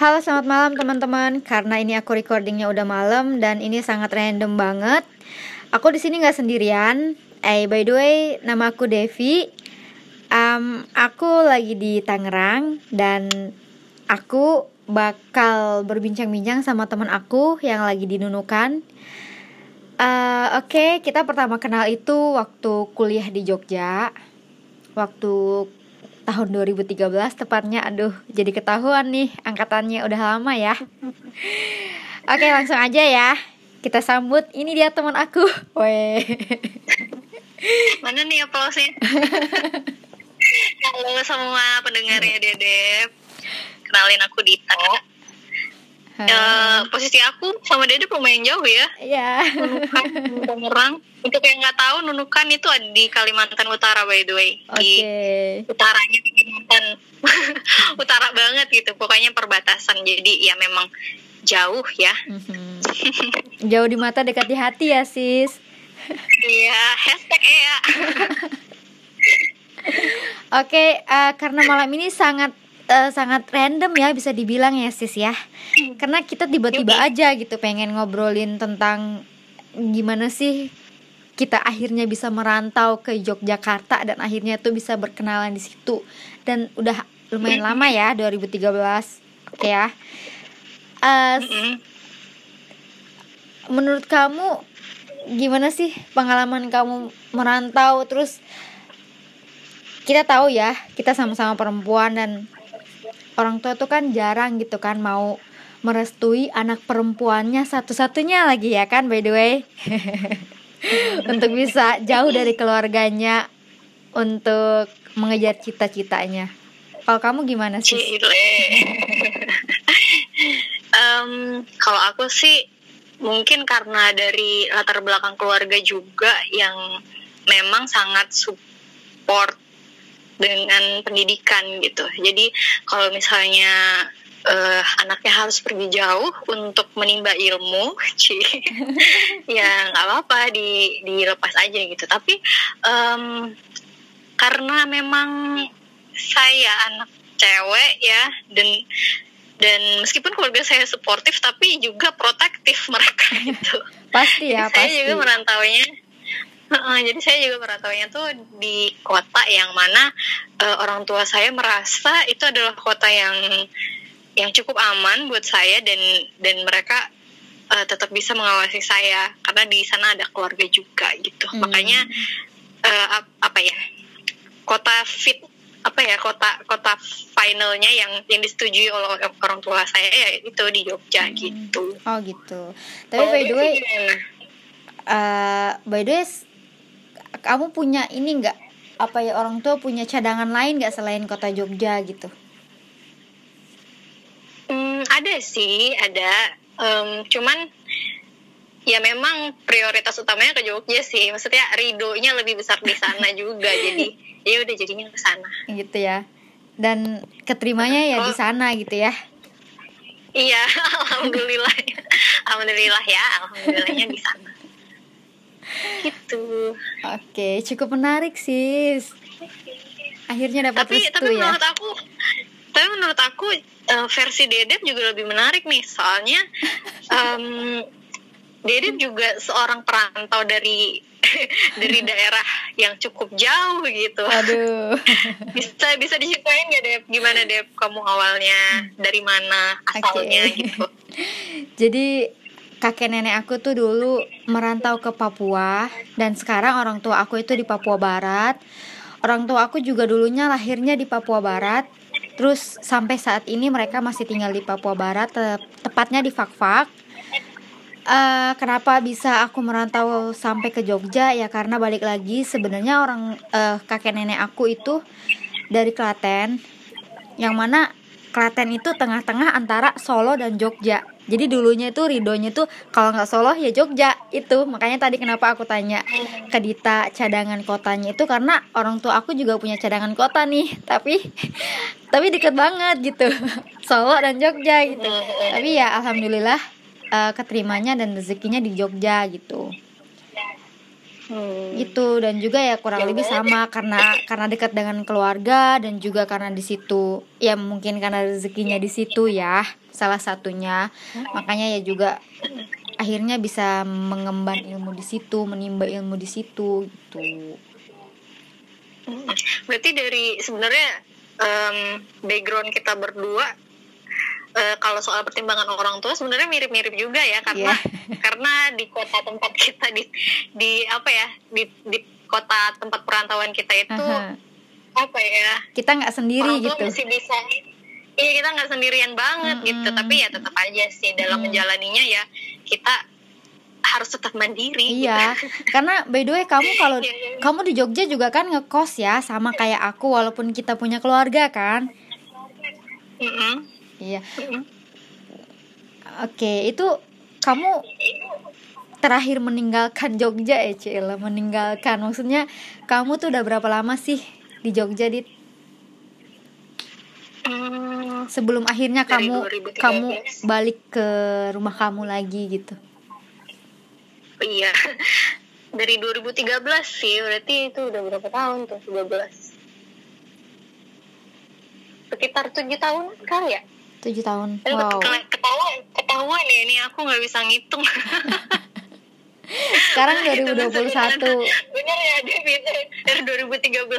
Halo selamat malam teman-teman. Karena ini aku recordingnya udah malam Dan ini sangat random banget. Aku di sini nggak sendirian. Eh by the way nama aku Devi. Um, Aku lagi di Tangerang Dan aku bakal berbincang-bincang sama teman aku Yang lagi di Nunukan. Uh, Oke okay, kita pertama kenal itu waktu kuliah di Jogja. Waktu tahun 2013 tepatnya aduh jadi ketahuan nih angkatannya udah lama ya. Oke langsung aja ya. Kita sambut ini dia teman aku. Weh. mana nih aplausnya? Halo semua pendengarnya Dedep kenalin aku Dita Uh, posisi aku sama Dede lumayan jauh ya. Iya. Nunukan, Tangerang. Untuk yang nggak tahu, Nunukan itu ada di Kalimantan Utara by the way. Okay. Di utaranya Kalimantan utara banget gitu. Pokoknya perbatasan. Jadi ya memang jauh ya. Mm-hmm. jauh di mata dekat di hati ya sis. Iya, hashtag ya. Oke, okay, uh, eh, karena malam ini sangat uh, sangat random ya bisa dibilang ya sis ya. Karena kita tiba-tiba aja gitu pengen ngobrolin tentang gimana sih kita akhirnya bisa merantau ke Yogyakarta dan akhirnya tuh bisa berkenalan di situ. Dan udah lumayan lama ya 2013 oke ya. Uh, menurut kamu gimana sih pengalaman kamu merantau? Terus kita tahu ya kita sama-sama perempuan dan orang tua tuh kan jarang gitu kan mau merestui anak perempuannya satu-satunya lagi ya kan by the way. Untuk bisa jauh dari keluarganya untuk mengejar cita-citanya. Kalau kamu gimana sih? um, kalau aku sih mungkin karena dari latar belakang keluarga juga yang memang sangat support dengan pendidikan gitu. Jadi kalau misalnya uh, anaknya harus pergi jauh untuk menimba ilmu, sih ya nggak apa-apa di dilepas aja gitu. Tapi um, karena memang saya anak cewek ya dan dan meskipun keluarga saya suportif tapi juga protektif mereka itu pasti ya Jadi pasti. saya juga merantaunya Uh, jadi saya juga merantaunya tuh di kota yang mana uh, orang tua saya merasa itu adalah kota yang yang cukup aman buat saya dan dan mereka uh, tetap bisa mengawasi saya karena di sana ada keluarga juga gitu. Hmm. Makanya uh, apa ya? Kota fit apa ya kota kota finalnya yang yang disetujui oleh orang tua saya ya itu di Jogja hmm. gitu. Oh gitu. Tapi oh, by the way, uh, by the way kamu punya ini nggak apa ya orang tua punya cadangan lain nggak selain kota Jogja gitu? Hmm, ada sih, ada. Um, cuman ya memang prioritas utamanya ke Jogja sih. Maksudnya ridonya lebih besar di sana juga. jadi ya udah jadinya ke sana. Gitu ya. Dan keterimanya ya oh. di sana gitu ya. Iya, alhamdulillah. alhamdulillah ya, alhamdulillahnya di sana gitu oke cukup menarik sis akhirnya dapat tapi restu, tapi ya. menurut aku tapi menurut aku uh, versi Dedep juga lebih menarik nih soalnya um, Dedep juga seorang perantau dari dari daerah yang cukup jauh gitu. Aduh. bisa bisa diceritain gak Dep gimana Dep kamu awalnya dari mana asalnya okay. gitu. Jadi kakek nenek aku tuh dulu merantau ke Papua dan sekarang orang tua aku itu di Papua Barat. Orang tua aku juga dulunya lahirnya di Papua Barat. Terus sampai saat ini mereka masih tinggal di Papua Barat, te tepatnya di Fakfak. Uh, kenapa bisa aku merantau sampai ke Jogja ya karena balik lagi sebenarnya orang uh, kakek nenek aku itu dari Klaten yang mana Klaten itu tengah-tengah antara Solo dan Jogja jadi dulunya itu ridonya tuh kalau nggak Solo ya Jogja itu. Makanya tadi kenapa aku tanya ke Dita cadangan kotanya itu karena orang tua aku juga punya cadangan kota nih. Tapi tapi deket banget gitu. Solo dan Jogja gitu. Tapi ya alhamdulillah uh, keterimanya dan rezekinya di Jogja gitu. Hmm. gitu. Dan juga ya kurang lebih sama karena karena dekat dengan keluarga dan juga karena di situ. Ya mungkin karena rezekinya di situ ya salah satunya makanya ya juga akhirnya bisa mengemban ilmu di situ menimba ilmu di situ gitu Hmm. Berarti dari sebenarnya em, background kita berdua eh, kalau soal pertimbangan orang tua sebenarnya mirip-mirip juga ya karena karena di kota tempat kita di di apa ya di di kota tempat perantauan kita itu Aha. apa ya kita nggak sendiri orang tua gitu masih bisa iya kita nggak sendirian banget gitu Mm-mm. tapi ya tetap aja sih dalam Mm. menjalaninya ya kita harus tetap mandiri Iya, gitu. karena by the way kamu kalau Iya, iya. kamu di Jogja juga kan ngekos ya, sama kayak aku walaupun kita punya keluarga kan. Mm-mm. Iya. Mm-mm. Oke, itu kamu terakhir meninggalkan Jogja ya, Cila, meninggalkan. Maksudnya kamu tuh udah berapa lama sih di Jogja, Dit? Hmm, Sebelum akhirnya Dari kamu 2013. kamu balik ke rumah kamu lagi gitu. Iya. Dari 2013 sih, berarti itu udah berapa tahun tuh? 12. Sekitar 7 tahun kali ya? Tujuh tahun. Wow. keta- Ketahuan, ketahuan ya ini aku nggak bisa ngitung. Sekarang Itu 2021. Bener ya, dia bisa dari 2013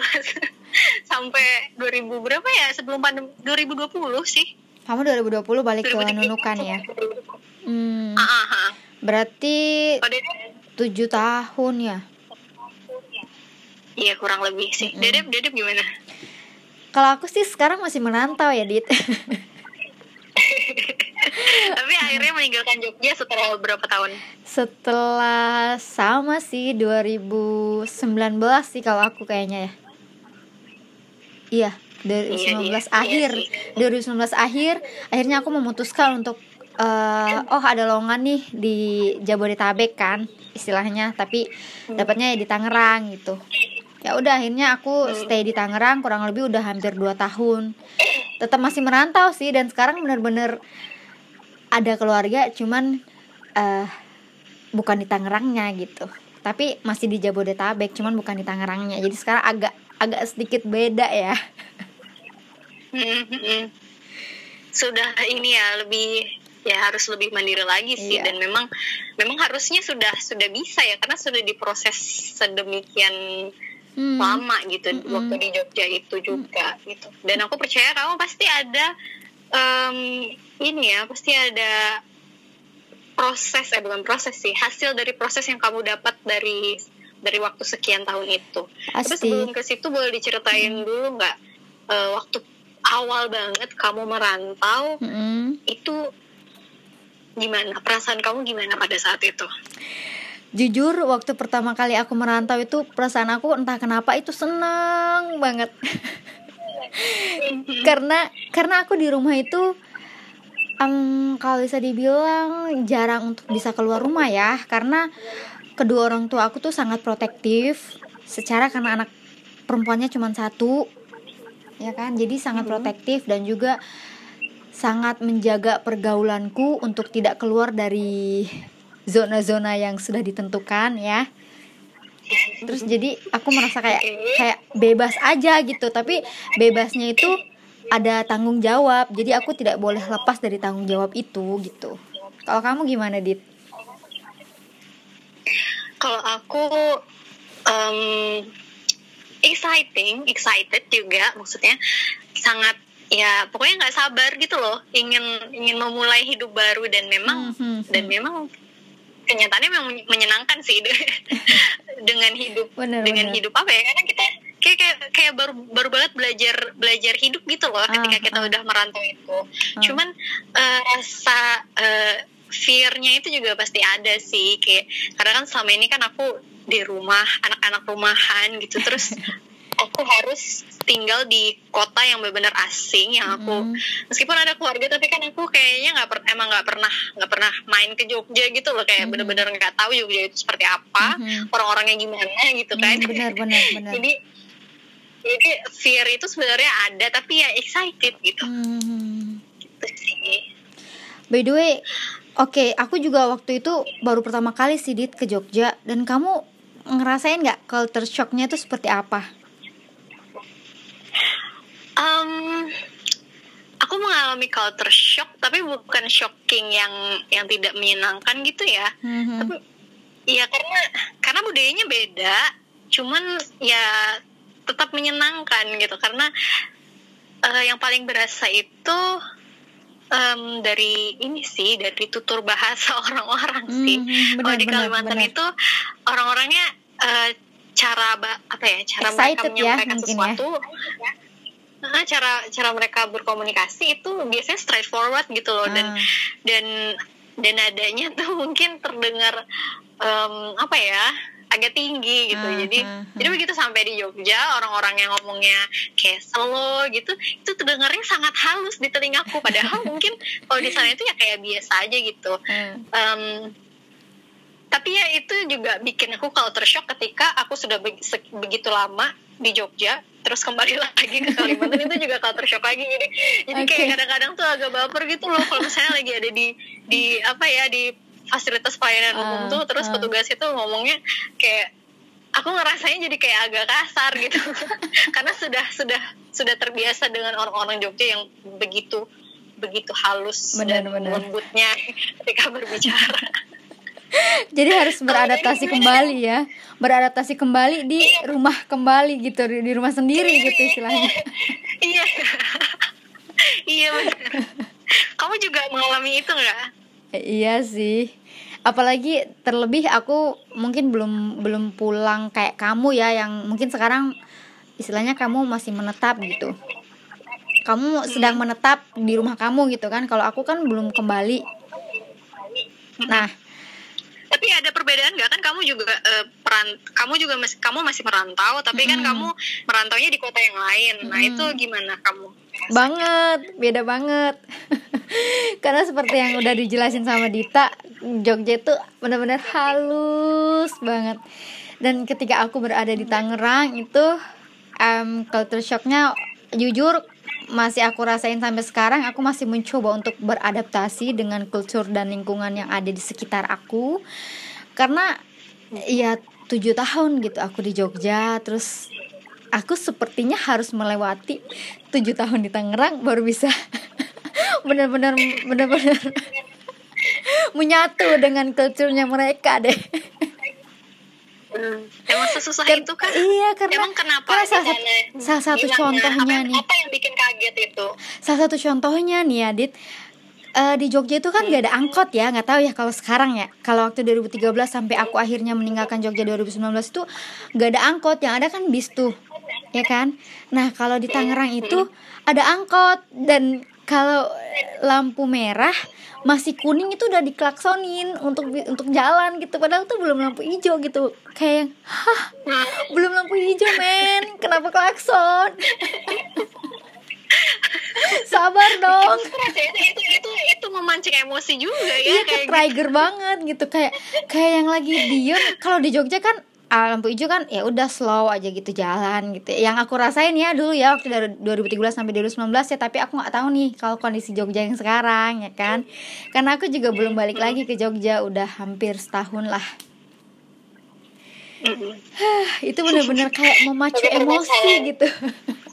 sampai 2000 berapa ya? Sebelum pandemi 2020 sih. Kamu 2020 balik ke 2013. Nunukan ya? Hmm, Ah, ah, ah. berarti Oh, tujuh tahun ya? Iya kurang lebih sih. Mm-mm. Dedep, Dedep gimana? Kalau aku sih sekarang masih merantau ya, Dit. Tapi akhirnya meninggalkan Jogja setelah berapa tahun? Setelah sama sih 2019 sih kalau aku kayaknya ya. Iya, 2019 iya, akhir. iya 2019 akhir akhirnya aku memutuskan untuk eh, oh ada lowongan nih di Jabodetabek kan istilahnya, tapi dapatnya ya di Tangerang gitu. Ya udah akhirnya aku stay di Tangerang kurang lebih udah hampir 2 tahun. Tetap masih merantau sih dan sekarang bener-bener ada keluarga cuman eh bukan di Tangerangnya gitu tapi masih di Jabodetabek cuman bukan di Tangerangnya jadi sekarang agak agak sedikit beda ya. Sudah ini ya lebih ya harus lebih mandiri lagi sih Iya. dan memang memang harusnya sudah sudah bisa ya karena sudah diproses sedemikian Hmm, lama gitu Mm-mm. waktu di Jogja itu juga gitu dan aku percaya kamu pasti ada em, ini ya pasti ada proses eh bukan proses sih hasil dari proses yang kamu dapat dari dari waktu sekian tahun itu. Tapi pasti. sebelum ke situ boleh diceritain dulu nggak eh, waktu awal banget kamu merantau Mm-mm. itu gimana? Perasaan kamu gimana pada saat itu? Jujur waktu pertama kali aku merantau itu perasaan aku entah kenapa itu senang banget. Karena karena aku di rumah itu em, kalau bisa dibilang jarang untuk bisa keluar rumah ya karena kedua orang tua aku tuh sangat protektif. Secara karena anak perempuannya cuma satu ya kan? Jadi sangat protektif dan juga sangat menjaga pergaulanku untuk tidak keluar dari zona-zona yang sudah ditentukan ya. Terus jadi aku merasa kayak kayak bebas aja gitu tapi bebasnya itu ada tanggung jawab. Jadi aku tidak boleh lepas dari tanggung jawab itu gitu. Kalau kamu gimana dit? Kalau aku em, exciting, excited juga maksudnya sangat ya pokoknya nggak sabar gitu loh. Ingin ingin memulai hidup baru dan memang Mhm. dan memang kenyataannya memang menyenangkan sih dengan hidup Bener, dengan bener. hidup apa ya? Karena kita kayak kayak, kayak baru baru banget belajar belajar hidup gitu loh ketika Ah, kita ah. udah merantau itu Ah. cuman eh, rasa eh, fear-nya itu juga pasti ada sih kayak karena kan selama ini kan aku di rumah anak-anak rumahan gitu terus aku harus tinggal di kota yang benar-benar asing yang aku Mm. meskipun ada keluarga tapi kan aku kayaknya nggak per- emang nggak pernah nggak pernah main ke Jogja gitu loh kayak Mhm. bener-bener nggak tahu Jogja itu seperti apa Mhm. orang-orangnya gimana gitu kan Hmm, benar benar benar jadi jadi fear itu sebenarnya ada tapi ya excited gitu Hmm. gitu sih By the way, oke, aku juga waktu itu baru pertama kali sih Dit ke Jogja dan kamu ngerasain nggak culture shocknya itu seperti apa? Um, aku mengalami culture shock tapi bukan shocking yang yang tidak menyenangkan gitu ya. Mhm. Tapi iya karena karena budayanya beda, cuman ya tetap menyenangkan gitu karena eh, yang paling berasa itu em, dari ini sih dari tutur bahasa orang-orang sih. Mhm, Kalau di Kalimantan benar. itu orang-orangnya eh, cara apa ya cara mereka Excited ya, menyampaikan ya. sesuatu Nah, cara cara mereka berkomunikasi itu biasanya straightforward gitu loh dan Ah. dan dan nadanya tuh mungkin terdengar em, apa ya agak tinggi gitu. Ah, jadi ah, jadi begitu sampai di Jogja orang-orang yang ngomongnya kayak slow gitu itu terdengarnya sangat halus di telingaku. Padahal mungkin kalau di sana itu ya kayak biasa aja gitu. Hmm. Em, tapi ya itu juga bikin aku culture shock ketika aku sudah be- begitu lama di Jogja terus kembali lagi ke Kalimantan itu juga culture shock lagi. Jadi jadi kayak Oke. kadang-kadang tuh agak baper gitu loh kalau misalnya lagi ada di di apa ya di fasilitas pelayanan Ah, umum tuh terus ah. petugas itu ngomongnya kayak aku ngerasain jadi kayak agak kasar gitu. Karena sudah sudah sudah terbiasa dengan orang-orang Jogja yang begitu begitu halus dan Benar-benar. lembutnya ketika berbicara. Jadi harus beradaptasi kembali ya, beradaptasi kembali di rumah kembali gitu, di di rumah sendiri gitu istilahnya. iya. Iya benar. Kamu juga mengalami itu nggak Iya sih. Apalagi terlebih aku mungkin belum belum pulang kayak kamu ya yang mungkin sekarang istilahnya kamu masih menetap gitu. Kamu sedang menetap di rumah kamu gitu kan. Kalau aku kan belum kembali. Nah, tapi ada perbedaan nggak kan kamu juga eh, peran kamu juga masih kamu masih merantau tapi kan Mm-mm. kamu merantaunya di kota yang lain nah Mm-mm. itu gimana kamu banget, beda banget. Karena seperti yang udah dijelasin sama Dita, Jogja itu benar-benar halus banget. Dan ketika aku berada di Tangerang itu em, culture shocknya jujur masih aku rasain sampai sekarang aku masih mencoba untuk beradaptasi dengan kultur dan lingkungan yang ada di sekitar aku. Karena ya tujuh tahun gitu aku di Jogja terus aku sepertinya harus melewati tujuh tahun di Tangerang baru bisa benar-benar benar-benar menyatu dengan kulturnya mereka deh. Hmm, emang sesusah Kan- itu kan iya karena emang kenapa karena salah, satu- sana? salah satu contohnya apa, nih. apa yang bikin kaget itu. Salah satu contohnya nih ya Dit Eh, di Jogja itu kan gak ada angkot ya nggak tahu ya kalau sekarang ya. Kalau waktu 2013 sampai aku akhirnya meninggalkan Jogja 2019 itu gak ada angkot yang ada kan bis tuh ya kan? Nah kalau di Tangerang itu ada angkot dan kalau lampu merah masih kuning itu udah diklaksonin untuk untuk jalan gitu. Padahal tuh belum lampu hijau gitu. Kayak yang hah? Nah, belum lampu hijau men. Kenapa klakson sabar dong. ya, itu, itu itu itu memancing emosi juga ya iya kayak trigger banget gitu. Kayak kayak yang lagi diem. Kalau di Jogja kan ah, lampu hijau kan ya udah slow aja gitu jalan gitu. Yang aku rasain ya dulu ya waktu dari 2013 sampai 2019 ya tapi aku nggak tahu nih kalau kondisi Jogja yang sekarang ya kan? Karena aku juga belum balik lagi ke Jogja udah hampir setahun lah. Itu bener-bener kayak memacu emosi gitu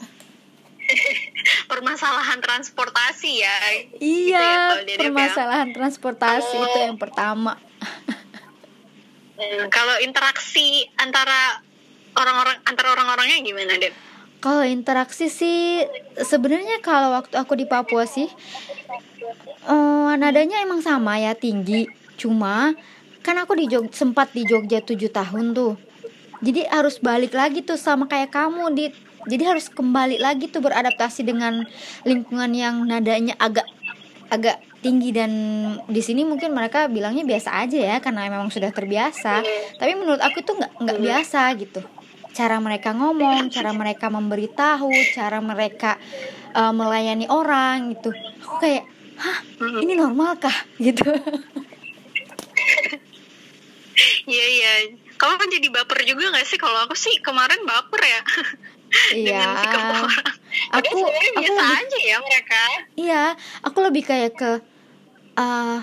permasalahan transportasi ya iya kalau di Dep ya. permasalahan transportasi itu yang pertama Hmm, kalau interaksi antara orang-orang antara orang-orangnya gimana deh Kalau interaksi sih sebenarnya kalau waktu aku di Papua sih eh, nadanya emang sama ya tinggi. Cuma kan aku di Jog sempat di Jogja 7 tahun tuh. Jadi harus balik lagi tuh sama kayak kamu di jadi harus kembali lagi tuh beradaptasi dengan lingkungan yang nadanya agak agak tinggi dan di sini mungkin mereka bilangnya biasa aja ya karena memang sudah terbiasa. Tapi menurut aku tuh nggak nggak biasa gitu cara mereka ngomong, cara mereka memberitahu, cara mereka uh, melayani orang gitu. Aku kayak, hah, ini normal kah? Gitu. iya iya kamu kan jadi baper juga gak sih kalau aku sih kemarin baper ya Iya. orang Aku, aku biasa lebih, aja ya mereka iya, aku lebih kayak ke, uh,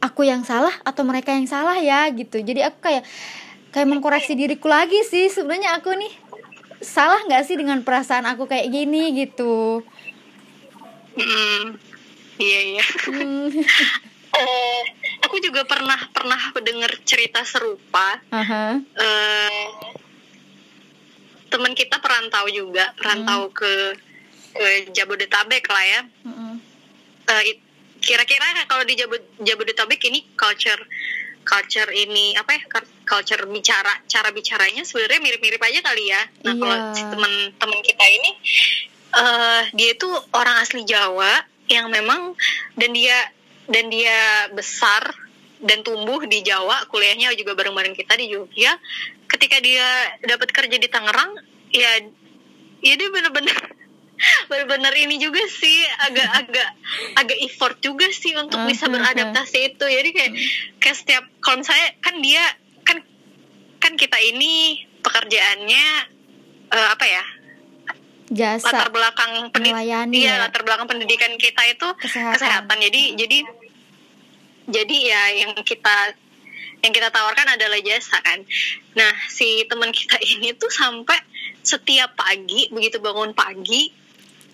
aku yang salah atau mereka yang salah ya gitu. Jadi aku kayak kayak mengkoreksi diriku lagi sih sebenarnya aku nih salah nggak sih dengan perasaan aku kayak gini gitu Hmm, iya iya. hmm. Eh, aku juga pernah pernah dengar cerita serupa. Aha. Eh, teman kita perantau juga, perantau ke ke Jabodetabek lah ya. Eh, it- kira-kira kalau di Jabod- Jabodetabek ini culture culture ini apa ya cul- culture bicara cara bicaranya sebenarnya mirip-mirip aja kali ya. Nah kalau Iya. si teman-teman kita ini eh dia itu orang asli Jawa yang memang dan dia dan dia besar dan tumbuh di Jawa kuliahnya juga bareng-bareng kita di Jogja ketika dia dapat kerja di Tangerang ya ya dia bener-bener bener-bener ini juga sih agak-agak agak effort juga sih untuk bisa Mhm. beradaptasi itu jadi kayak kayak setiap kalau misalnya kan dia kan kan kita ini pekerjaannya eh, apa ya jasa latar belakang pendidikan iya ya. latar belakang pendidikan kita itu Kesehatan. kesehatan, jadi jadi jadi ya yang kita yang kita tawarkan adalah jasa kan nah si teman kita ini tuh sampai setiap pagi begitu bangun pagi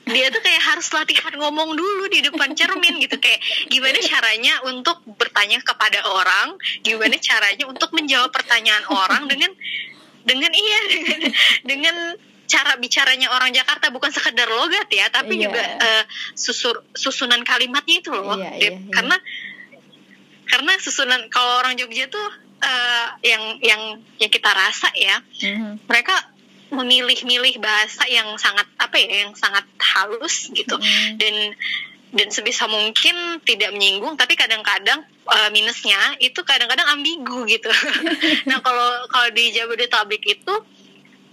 dia tuh kayak harus latihan ngomong dulu di depan cermin gitu kayak gimana caranya untuk bertanya kepada orang gimana caranya untuk menjawab pertanyaan orang dengan dengan iya dengan, dengan cara bicaranya orang Jakarta bukan sekedar logat ya tapi Iya. juga eh, susur susunan kalimatnya itu loh Dia- iya, iya. karena karena susunan kalau orang Jogja tuh eh, yang yang yang kita rasa ya Mhm. mereka memilih-milih bahasa yang sangat apa ya yang sangat halus gitu Mhm. dan dan sebisa mungkin tidak menyinggung tapi kadang-kadang eh, minusnya itu kadang-kadang ambigu gitu nah kalau kalau di Jabodetabek itu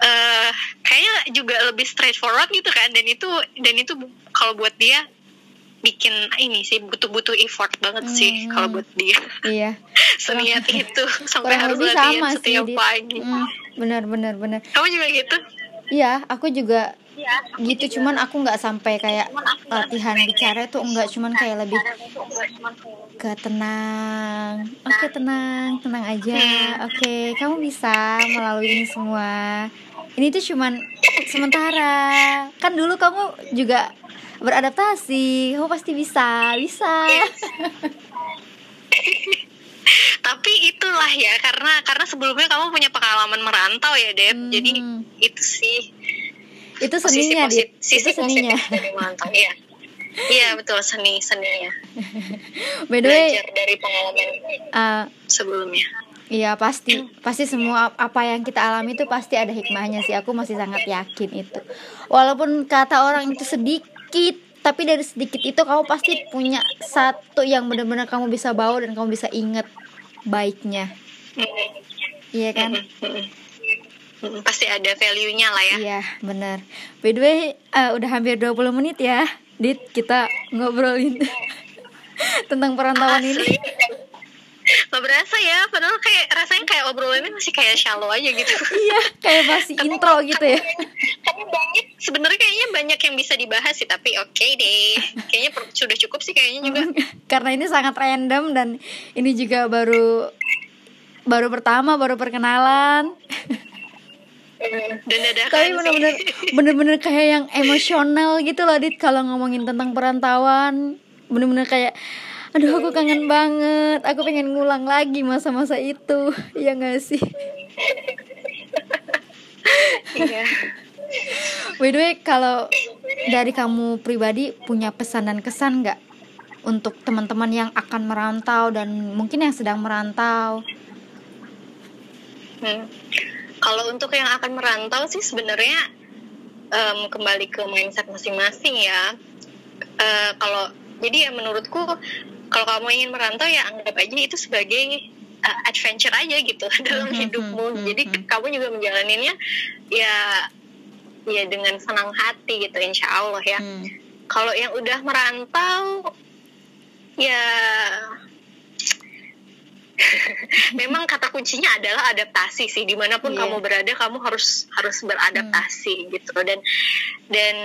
eh kayaknya juga lebih straightforward gitu kan dan itu dan itu kalau buat dia bikin ini sih butuh-butuh effort banget sih Hmm. kalau buat dia. Iya. Seniat itu sampai kurang harus latihan sama sih setiap Dit. pagi. Hmm, benar benar benar kamu juga gitu? Iya aku juga gitu cuman aku nggak sampai kayak latihan bicara tuh enggak cuman kayak lebih ke tenang. Oke tenang tenang aja. Hmm. oke kamu bisa melalui ini semua. Ini tuh cuman sementara. Kan dulu kamu juga beradaptasi. Kamu pasti bisa. Bisa. Tapi itulah ya karena karena sebelumnya kamu punya pengalaman merantau ya Deb. Hmm. jadi itu sih. Itu seninya Dit. sisi itu seninya. dari merantau iya. Iya betul seni seninya. By the way belajar dari pengalaman uh, sebelumnya. Iya pasti. Pasti semua apa yang kita alami itu pasti ada hikmahnya sih. Aku masih sangat yakin itu. Walaupun kata orang itu sedikit tapi dari sedikit itu kamu pasti punya satu yang benar-benar kamu bisa bawa dan kamu bisa inget baiknya. Iya kan? Hmm, pasti ada value-nya lah ya. Iya benar. By the way uh, udah hampir 20 menit ya. Dit kita ngobrolin tentang perantauan ini. Asli. Gak berasa ya padahal kayak rasanya kayak obrolannya masih kayak shallow aja gitu. Iya kayak masih intro gitu ya. tapi banyak sebenarnya kayaknya banyak yang bisa dibahas sih tapi oke deh. Kayaknya sudah cukup sih kayaknya juga. Karena ini sangat random dan ini juga baru baru pertama baru perkenalan. Dan tapi bener-bener bener-bener kayak yang emosional gitu loh dit kalau ngomongin tentang perantauan. Bener-bener kayak aduh aku kangen banget. Aku pengen ngulang lagi masa-masa itu. Ya gak sih? Iya. By the way kalau dari kamu pribadi punya pesan dan kesan nggak untuk teman-teman yang akan merantau dan mungkin yang sedang merantau? Hmm. Kalau untuk yang akan merantau sih sebenarnya em, kembali ke mindset masing-masing ya. Eh, kalau jadi ya menurutku kalau kamu ingin merantau ya anggap aja itu sebagai eh, adventure aja gitu dalam Mhm, hidupmu. mhm, Jadi kamu juga menjalaninnya ya ya dengan senang hati gitu insya Allah ya. Hmm. Kalau yang udah merantau ya memang kata kuncinya adalah adaptasi sih di mana pun Iya. kamu berada kamu harus harus beradaptasi gitu dan dan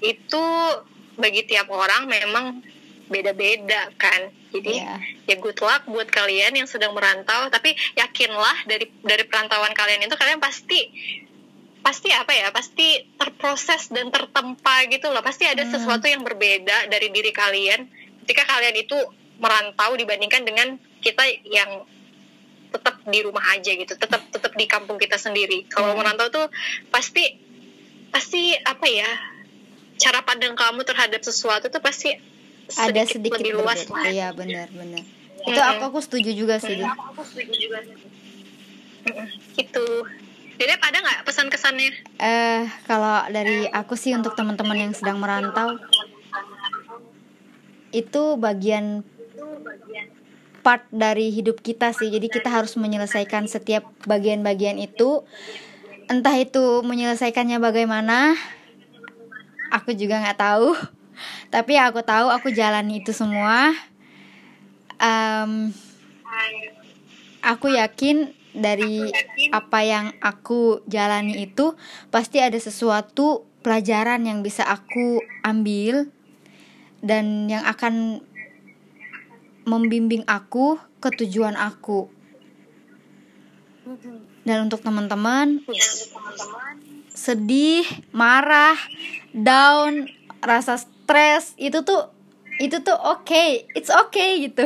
itu bagi tiap orang memang beda-beda kan jadi Iya. ya good luck buat kalian yang sedang merantau tapi yakinlah dari dari perantauan kalian itu kalian pasti pasti apa ya pasti terproses dan tertempa gitu loh pasti ada Hmm. sesuatu yang berbeda dari diri kalian ketika kalian itu merantau dibandingkan dengan kita yang tetap di rumah aja gitu tetap tetap di kampung kita sendiri kalau Hmm. merantau tuh pasti pasti apa ya cara pandang kamu terhadap sesuatu tuh pasti ada sedikit lebih luas lah Iya benar benar. Itu Mm-mm. aku aku setuju juga sih. Di. aku setuju juga Mm-mm, gitu Dedep ada nggak pesan kesannya Eh kalau dari aku sih untuk teman-teman yang sedang merantau itu bagian part dari hidup kita sih. Jadi kita harus menyelesaikan setiap bagian-bagian itu. Entah itu menyelesaikannya bagaimana, aku juga nggak tahu. Tapi aku tahu aku jalani itu semua. Em, aku yakin dari apa yang aku jalani itu pasti ada sesuatu pelajaran yang bisa aku ambil dan yang akan membimbing aku ke tujuan aku. Dan untuk teman-teman sedih, marah, down, rasa stres itu tuh itu tuh oke, it's okay gitu.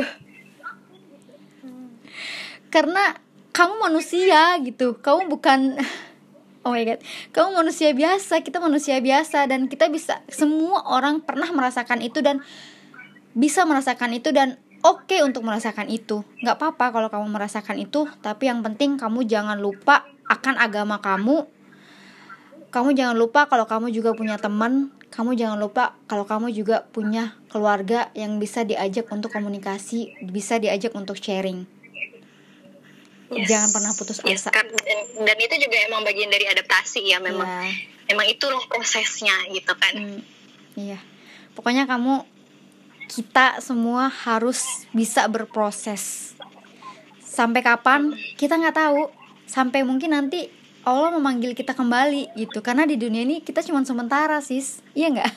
Karena kamu manusia gitu, kamu bukan Oh my god, kamu manusia biasa, kita manusia biasa dan kita bisa semua orang pernah merasakan itu dan bisa merasakan itu dan oke untuk merasakan itu. nggak apa-apa kalau kamu merasakan itu, tapi yang penting kamu jangan lupa akan agama kamu. Kamu jangan lupa kalau kamu juga punya teman, kamu jangan lupa kalau kamu juga punya keluarga yang bisa diajak untuk komunikasi, bisa diajak untuk sharing. Yes. Jangan pernah putus Yes, asa. kan. dan, dan itu juga emang bagian dari adaptasi ya memang Ya. memang itulah prosesnya gitu kan Hmm, iya. Pokoknya kamu kita semua harus bisa berproses. Sampai kapan kita nggak tahu. Sampai mungkin nanti Allah memanggil kita kembali gitu. Karena di dunia ini kita cuma sementara, sis. Iya nggak?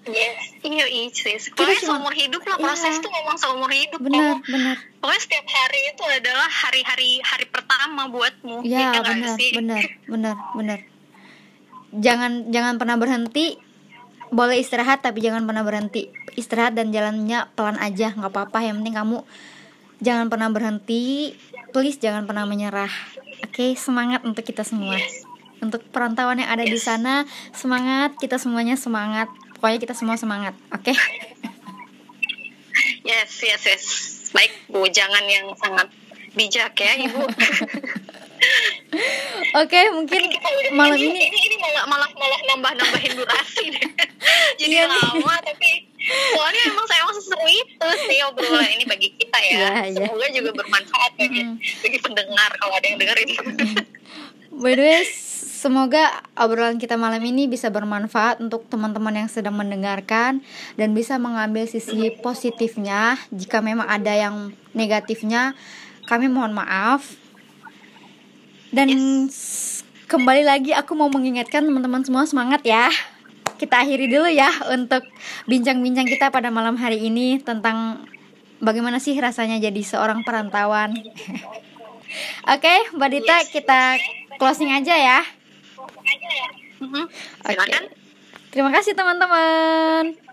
yes iya iya sis Kita pokoknya cuma- seumur hidup lah proses Iya. itu memang seumur hidup Benar, benar. pokoknya setiap hari itu adalah hari-hari hari pertama buatmu Iya, nggak benar, sih? benar, benar, benar. Jangan jangan pernah berhenti. Boleh istirahat tapi jangan pernah berhenti. Istirahat dan jalannya pelan aja, nggak apa-apa. Yang penting kamu jangan pernah berhenti. Please jangan pernah menyerah. Oke, semangat untuk kita semua. Untuk perantauan yang ada di sana, semangat. Kita semuanya semangat. Pokoknya kita semua semangat. Oke. yes yes yes baik bu jangan yang sangat bijak ya ibu Oke, mungkin Kita udah- malam ini, ini ini ini malah malah malah nambah nambahin durasi deh jadi Iya nih. lama tapi soalnya emang seseru itu sih obrolan ini bagi kita ya Iya, iya. semoga juga bermanfaat bagi Mm. bagi pendengar kalau ada yang dengerin By the way, semoga obrolan kita malam ini bisa bermanfaat untuk teman-teman yang sedang mendengarkan dan bisa mengambil sisi positifnya. Jika memang ada yang negatifnya, kami mohon maaf. Dan s- kembali lagi aku mau mengingatkan teman-teman semua semangat ya. Kita akhiri dulu ya untuk bincang-bincang kita pada malam hari ini tentang bagaimana sih rasanya jadi seorang perantauan. Oke, Mbak Dita, kita closing aja ya. Mhm. Oke. silakan Terima kasih teman-teman.